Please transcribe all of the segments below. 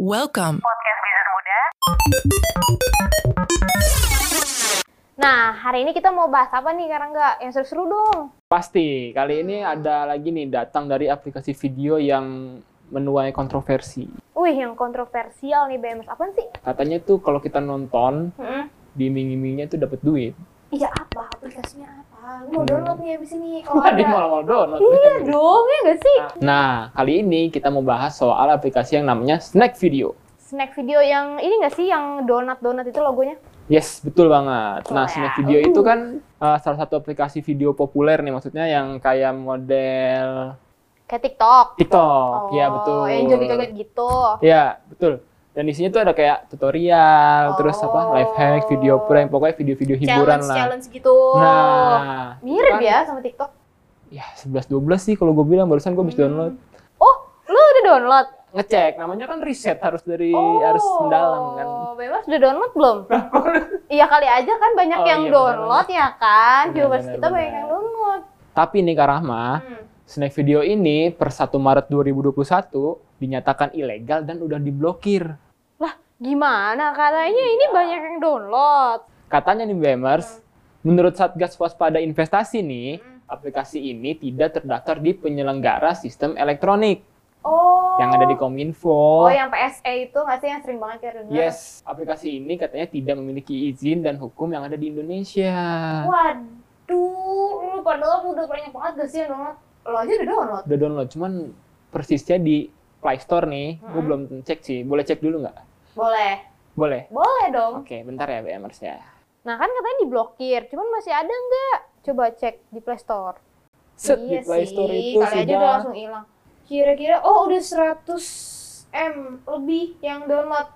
Welcome. podcast bisnis muda. Nah, hari ini kita mau bahas apa nih, karena nggak yang seru-seru dong. Pasti, kali ini ada lagi nih datang dari aplikasi video yang menuai kontroversi. Wih, yang kontroversial nih BMS. Apaan sih? Katanya tuh kalau kita nonton, Hmm. diiming-imingnya tuh dapat duit. Iya apa? Lu mau download nih abis ini. Kalau ada. malah mau download. Iya dong, ya nggak sih? Nah, kali ini kita mau bahas soal aplikasi yang namanya Snack Video. Snack video yang ini nggak sih, yang donat-donat itu logonya? Yes, betul banget. Nah. Snack Video itu kan uh, salah satu aplikasi video populer nih, maksudnya yang kayak model Kayak TikTok. TikTok. Ya, Oh, betul. Yang joget-joget gitu. Ya, betul. Dan di sini tuh ada kayak tutorial, terus apa, Oh. life hack, video prank, pokoknya video-video hiburan challenge, lah. challenge gitu. Nah, Mirip kan- ya sama TikTok. Ya, 11-12 sih kalau gue bilang, barusan gue bisa Hmm. download. Oh, lu udah download? Ngecek, namanya kan riset, harus dari, harus mendalam kan. Oh, Bebas udah download belum? Iya kali aja kan banyak Oh, yang iya, download ya kan. Viewers kita banyak benar. yang download. Tapi nih Kak Rahma, Hmm. Snack Video ini per 1 Maret 2021 dinyatakan ilegal dan udah diblokir. Lah, gimana? Katanya ini banyak yang download. Katanya nih BMers, menurut Satgas Waspada Investasi nih, Hmm. aplikasi ini tidak terdaftar di penyelenggara sistem elektronik Oh. yang ada di Kominfo. Oh, yang PSE itu nggak sih yang sering banget kita dengar? Yes, aplikasi ini katanya tidak memiliki izin dan hukum yang ada di Indonesia. Waduh, lu padahal udah banyak banget gak sih yang download? Lo aja udah download. Udah download, cuman persisnya di Play Store nih, gue Hmm. belum cek sih. Boleh cek dulu nggak? Boleh. Boleh. Boleh dong. Oke, bentar ya BMers ya. Nah, kan katanya diblokir. Cuman masih ada nggak? Coba cek di Play Store. Set iya di Play Store sih, itu kali aja sudah udah langsung hilang. Kira-kira, oh udah 100 M lebih yang download.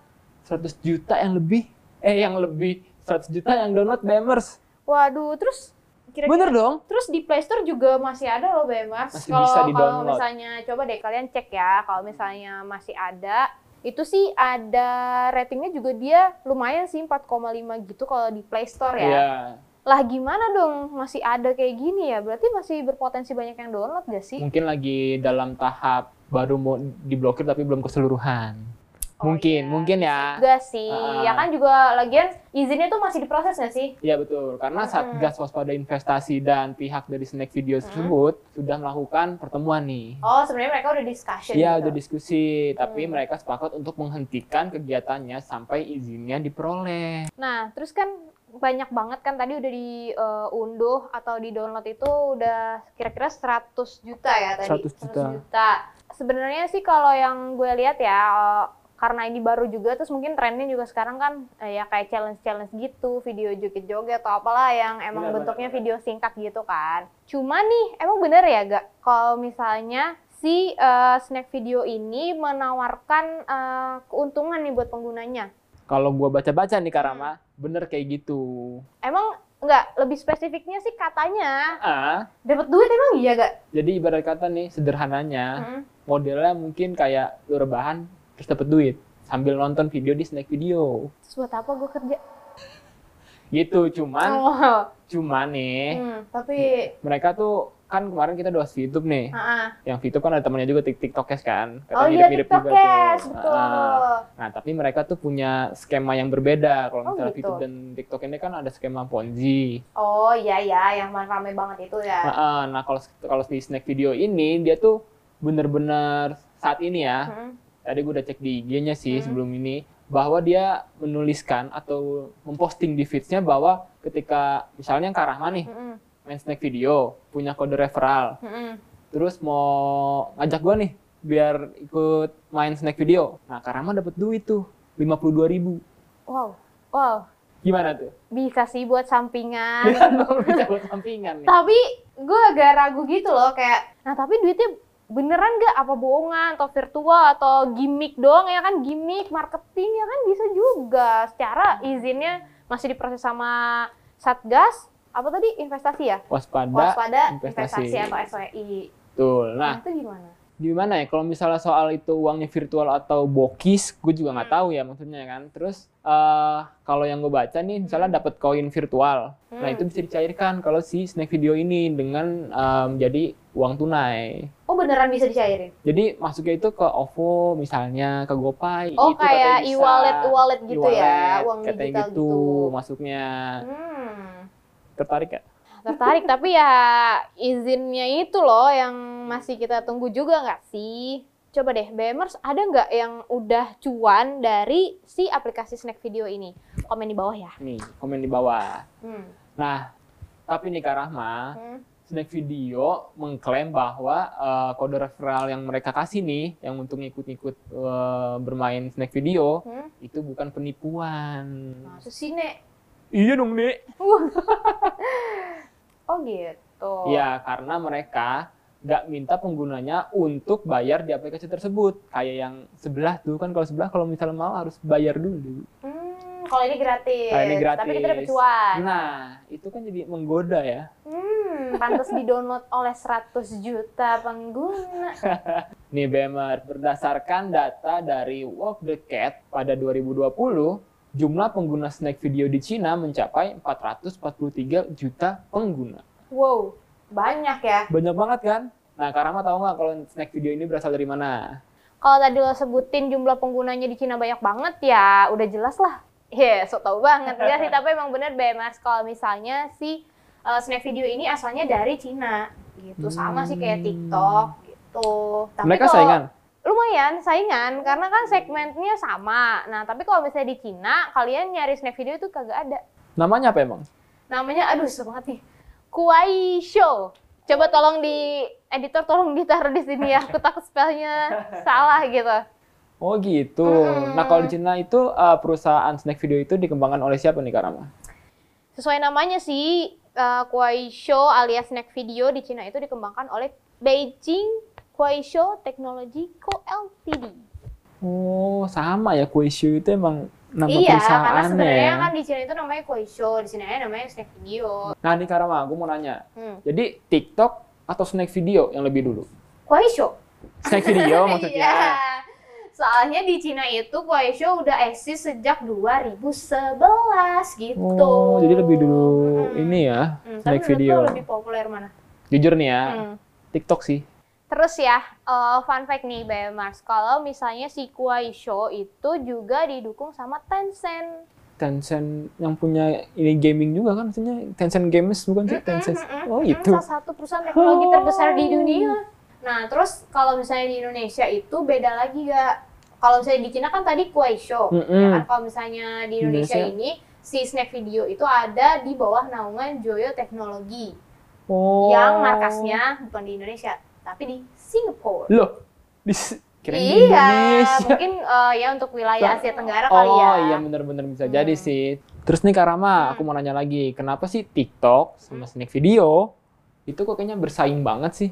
100 juta yang lebih. Eh, yang lebih 100 juta yang download BMers. Waduh, terus kira-kira Bener dong? Terus di Play Store juga masih ada loh BMS. Masih Kalau kalau misalnya coba deh kalian cek ya, kalau misalnya masih ada, itu sih ada ratingnya juga dia lumayan sih 4,5 gitu kalau di Play Store ya. Iya. Lah gimana dong masih ada kayak gini ya? Berarti masih berpotensi banyak yang download gak sih? Mungkin lagi dalam tahap baru mau diblokir tapi belum keseluruhan. Oh, mungkin, iya. mungkin ya. Juga sih. Ah. Ya kan juga lagian izinnya tuh masih diproses gak sih? Iya betul, karena Satgas Waspada Investasi dan pihak dari Snack Video tersebut sudah melakukan pertemuan nih. Oh, sebenarnya mereka udah discussion Iya, gitu. udah diskusi, tapi Hmm. mereka sepakat untuk menghentikan kegiatannya sampai izinnya diperoleh. Nah, terus kan banyak banget kan tadi udah diunduh atau di-download itu udah kira-kira 100 juta ya tadi. 100 juta. Sebenarnya sih kalau yang gue lihat ya karena ini baru juga terus mungkin trennya juga sekarang kan eh, ya kayak challenge-challenge gitu, video joget-joget atau apalah yang emang Benar, bentuknya benar, video singkat gitu kan. Cuma nih, emang bener ya gak kalau misalnya si eh, snack video ini menawarkan eh, keuntungan nih buat penggunanya. Kalau gua baca-baca nih Karama, bener kayak gitu. Emang nggak lebih spesifiknya sih katanya Ah, dapat duit emang iya gak? jadi ibarat kata nih sederhananya, Hmm. modelnya mungkin kayak lu rebahan terus dapat duit sambil nonton video di Snack Video. Terus buat apa gue kerja? Gitu, cuman Oh, cuman nih hmm, tapi mereka tuh kan kemarin kita bahas YouTube nih. ah, ah. Yang YouTube kan ada temennya juga Tik TikTokers kan. oh Katanya iya mirip-mirip juga TikTokers betul. Ah. Nah, tapi mereka tuh punya skema yang berbeda. Kalau Oh, misalnya gitu. YouTube dan TikTok ini kan ada skema Ponzi. Oh iya ya, yang rame banget itu ya. Nah, ah, nah, kalau kalau di snack video ini dia tuh bener-bener saat ini ya. Hmm. Tadi gue udah cek di IG-nya sih Hmm. sebelum ini bahwa dia menuliskan atau memposting di feeds-nya bahwa ketika misalnya Kak Rahma nih Hmm. main snack video punya kode referral Hmm. terus mau ngajak gue nih biar ikut main snack video. Nah, Kak Rahma dapat duit tuh 52.000 ribu. Wow, wow. Gimana tuh? Bisa sih buat sampingan. Bisa buat sampingan nih. tapi gue agak ragu gitu loh kayak, nah tapi duitnya beneran gak apa bohongan? Atau virtual? Atau gimmick doang? Ya kan gimmick marketing ya kan bisa juga. Secara izinnya masih diproses sama satgas. Apa tadi? Investasi ya? Waspada, waspada investasi. investasi atau SWI Betul. nah Nah, itu gimana? gimana ya? Kalau misalnya soal itu uangnya virtual atau bokis gue juga nggak tahu ya maksudnya kan. Terus eh kalau yang gue baca nih misalnya dapat koin virtual. Nah Hmm. itu bisa dicairkan kalau si snack video ini dengan em, jadi uang tunai Oh beneran bisa dicairin? jadi masuknya itu ke OVO misalnya ke GoPay Oh itu kayak e-wallet e-wallet gitu ya, E-wallet, uang katanya digital gitu, gitu. masuknya Hmm. tertarik ya Tertarik tapi ya izinnya itu loh yang masih kita tunggu juga nggak sih? Coba deh, BMers ada nggak yang udah cuan dari si aplikasi snack video ini? Komen di bawah ya. nih komen di bawah Hmm. nah tapi nih Kak Rahma Hmm. Snack Video mengklaim bahwa eh, kode referral yang mereka kasih nih, yang untuk ngikut-ngikut eh, bermain Snack Video, Hmm. itu bukan penipuan. Masa sih, Nek? Iya dong, Nek. Oh gitu. Iya, karena mereka nggak minta penggunanya untuk bayar di aplikasi tersebut. Kayak yang sebelah tuh, kan kalau sebelah kalau misalnya mau harus bayar dulu. Hmm, kalau ini gratis. Kalau ini gratis. Tapi kita dapat cuan. Nah, itu kan jadi menggoda ya. Hmm, pantas di-download oleh 100 juta pengguna. Nih BMR, berdasarkan data dari Walk the Cat pada 2020, jumlah pengguna snack video di Cina mencapai 443 juta pengguna. Wow, banyak ya. Banyak banget kan? Nah, Karama tahu nggak kalau snack video ini berasal dari mana? Kalau tadi lo sebutin jumlah penggunanya di Cina banyak banget ya, udah jelas lah. Ya, so tau banget ya sih. Tapi emang bener BMS kalau misalnya si uh, snack video ini asalnya dari Cina gitu. Sama sih kayak TikTok gitu. Tapi Mereka kalau- saingan? Lumayan saingan karena kan segmennya sama. Nah, tapi kalau misalnya di Cina, kalian nyari snack video itu kagak ada. Namanya apa emang? Namanya aduh susah banget nih. Kuai Show. Coba tolong di editor tolong ditaruh di sini ya. Aku takut spellnya salah gitu. Oh gitu. Mm-mm. Nah kalau di Cina itu uh, perusahaan snack video itu dikembangkan oleh siapa nih Karama? Sesuai namanya sih, uh, Kuai Show alias snack video di Cina itu dikembangkan oleh Beijing Kuai Show Technology Co Ltd. Oh sama ya Kuishu itu emang nama iya, karena perusahaannya sebenarnya ya. kan di Cina itu namanya Kuai Show, di sini aja namanya snack video. Nah nih Karama, aku mau nanya. Hmm. Jadi TikTok atau snack video yang lebih dulu? Kuai Show. Snack video maksudnya. Iya. Soalnya di Cina itu Kuai Show udah eksis sejak 2011 gitu. Oh, jadi lebih dulu Hmm. ini ya, Hmm, menurut video. lebih populer mana? Jujur nih ya, Hmm. TikTok sih. Terus ya, eh, fun fact nih BMars, kalau misalnya si Kuai Show itu juga didukung sama Tencent. Tencent yang punya ini gaming juga kan maksudnya Tencent Games bukan sih Tencent. Oh itu. Salah satu perusahaan teknologi terbesar di dunia. Nah, terus kalau misalnya di Indonesia itu beda lagi gak? Kalau misalnya di Cina kan tadi Kuai Show, Mm-mm. ya kan? Kalau misalnya di Indonesia, Indonesia. ini si snack video itu ada di bawah naungan Joyo Teknologi Oh. yang markasnya bukan di Indonesia, tapi di Singapura. Loh, di di iya, Indonesia. mungkin eh, ya untuk wilayah Asia Tenggara Oh kali ya. iya bener-bener bisa Hmm. jadi sih. Terus nih Kak Rama, Hmm. aku mau nanya lagi, kenapa sih TikTok sama Snack Video itu kok kayaknya bersaing banget sih?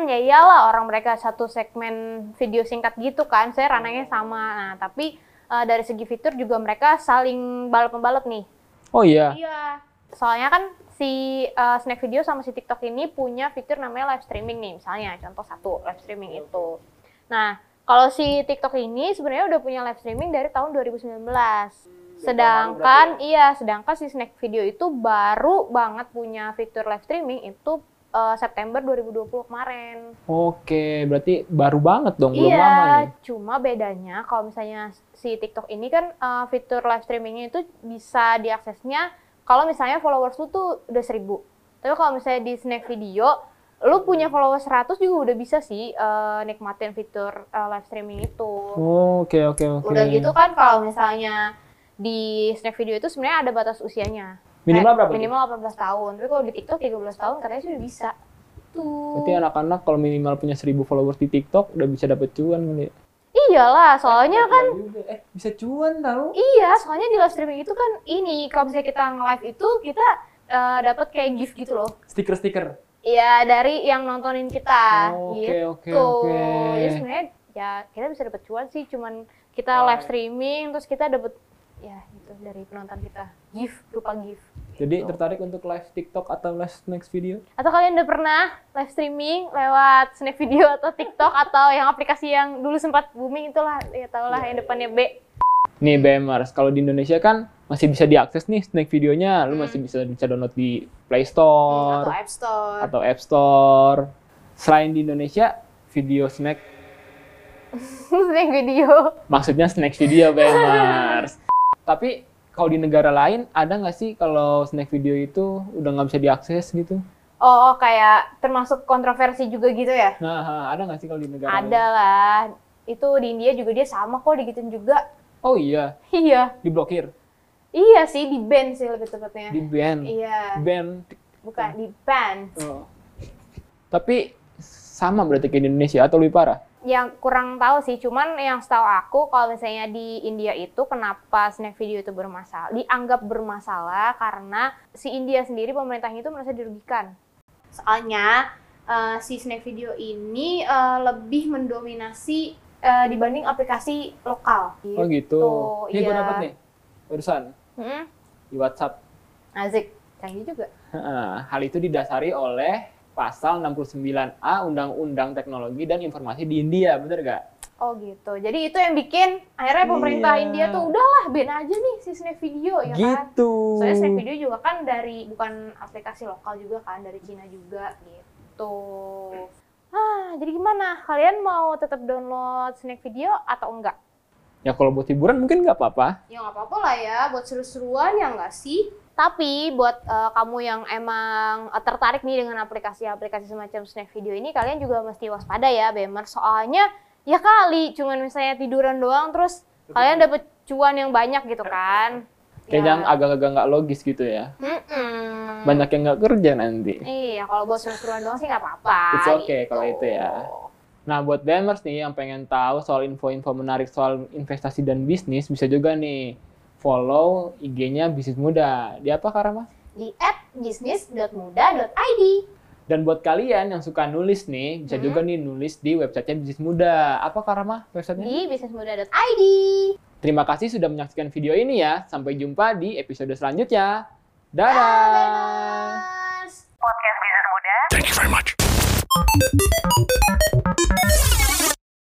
Hmm, ya iyalah orang mereka satu segmen video singkat gitu kan, saya ranahnya sama. Nah, tapi eh, dari segi fitur juga mereka saling balap-balap nih. Oh iya, Iya. Soalnya kan si eh, Snack Video sama si TikTok ini punya fitur namanya live streaming nih, misalnya contoh satu live streaming itu. Nah, kalau si TikTok ini sebenarnya udah punya live streaming dari tahun 2019. Sedangkan iya, sedangkan si Snack Video itu baru banget punya fitur live streaming itu eh, September 2020 kemarin. oke, berarti baru banget dong, belum iya, lama nih. cuma bedanya kalau misalnya si TikTok ini kan eh, fitur live streamingnya itu bisa diaksesnya kalau misalnya followers lu tuh udah seribu. Tapi kalau misalnya di Snack Video, lu punya followers 100 juga udah bisa sih eh, nikmatin fitur eh, live streaming itu. Oh, Oke oke oke. Udah gitu kan kalau misalnya di Snack Video itu sebenarnya ada batas usianya. Minimal Eh, berapa? Minimal 18 tahun. Tapi kalau di TikTok 13 tahun katanya sih udah bisa. Tuh. Berarti anak-anak kalau minimal punya 1000 followers di TikTok udah bisa dapet cuan kali. ya? Iyalah, soalnya kan Juga. Eh, bisa cuan tau? Iya, soalnya di live streaming itu kan ini kalau misalnya kita nge-live itu kita eh, dapat kayak gift gitu loh. Stiker-stiker. Iya, dari yang nontonin kita Oke, gitu. oke, oke. Jadi sebenarnya ya kita bisa dapat cuan sih, cuman kita Oh. live streaming terus kita dapat ya gitu dari penonton kita gift berupa gift. Jadi Gitu. tertarik untuk live TikTok atau live next video? Atau kalian udah pernah live streaming lewat snack video atau TikTok atau yang aplikasi yang dulu sempat booming itulah ya tau lah yang depannya B. Nih BMers, kalau di Indonesia kan masih bisa diakses nih snack videonya. Lu Hmm. masih bisa bisa download di Play atau Store App Store. atau App Store. Selain di Indonesia, video snack snack video. maksudnya snack video BMers. Tapi kalau di negara lain ada nggak sih kalau snack video itu udah nggak bisa diakses gitu? Oh, kayak termasuk kontroversi juga gitu ya? Nah, ada nggak sih kalau di negara Ada lah. Itu di India juga dia sama kok digituin juga. lain? Oh iya, Iya. diblokir, Iya sih, di ban sih lebih tepatnya. di ban, Iya, ban. bukan di ban. Oh. Tapi sama berarti kayak di Indonesia atau lebih parah? Yang kurang tahu sih, cuman yang setahu aku kalau misalnya di India itu kenapa snack video itu bermasalah, dianggap bermasalah karena si India sendiri pemerintahnya itu merasa dirugikan. Soalnya eh, si snack video ini eh, lebih mendominasi eh, dibanding aplikasi lokal. Oh gitu. Ini gue iya. dapat nih, barusan Mm-mm. di WhatsApp. Azik, canggih juga. Hal itu didasari oleh pasal 69A Undang-Undang Teknologi dan Informasi di India, bener gak? Oh gitu. Jadi itu yang bikin akhirnya pemerintah Iya. India tuh udahlah ban aja nih si snack video ya kan. gitu. Soalnya snack video juga kan dari bukan aplikasi lokal juga kan dari Cina juga gitu. Ah, jadi gimana? Kalian mau tetap download snack video atau enggak? Ya kalau buat hiburan mungkin nggak apa-apa. Ya nggak apa-apa lah ya, buat seru-seruan ya nggak sih? Tapi buat eh, kamu yang emang eh, tertarik nih dengan aplikasi-aplikasi semacam snack video ini, kalian juga mesti waspada ya, Bemer. Soalnya ya kali cuman misalnya tiduran doang, terus kalian dapet cuan yang banyak gitu kan? Kayak Ya. yang agak-agak nggak logis gitu ya. Mm-mm. Banyak yang nggak kerja nanti. Iya, kalau buat seru-seruan doang sih nggak apa-apa. It's okay kalau itu ya. Nah, buat Bemers nih yang pengen tahu soal info-info menarik soal investasi dan bisnis, bisa juga nih follow IG-nya Bisnis Muda. Di apa, Karama? Di @bisnis.muda.id. Dan buat kalian yang suka nulis nih, bisa Hmm. juga nih nulis di websitenya Bisnis Muda. Apa, Karama, websitenya? Di bisnismuda.id. Terima kasih sudah menyaksikan video ini ya. Sampai jumpa di episode selanjutnya. Dadah! Bye, Bemers. Thank you very much.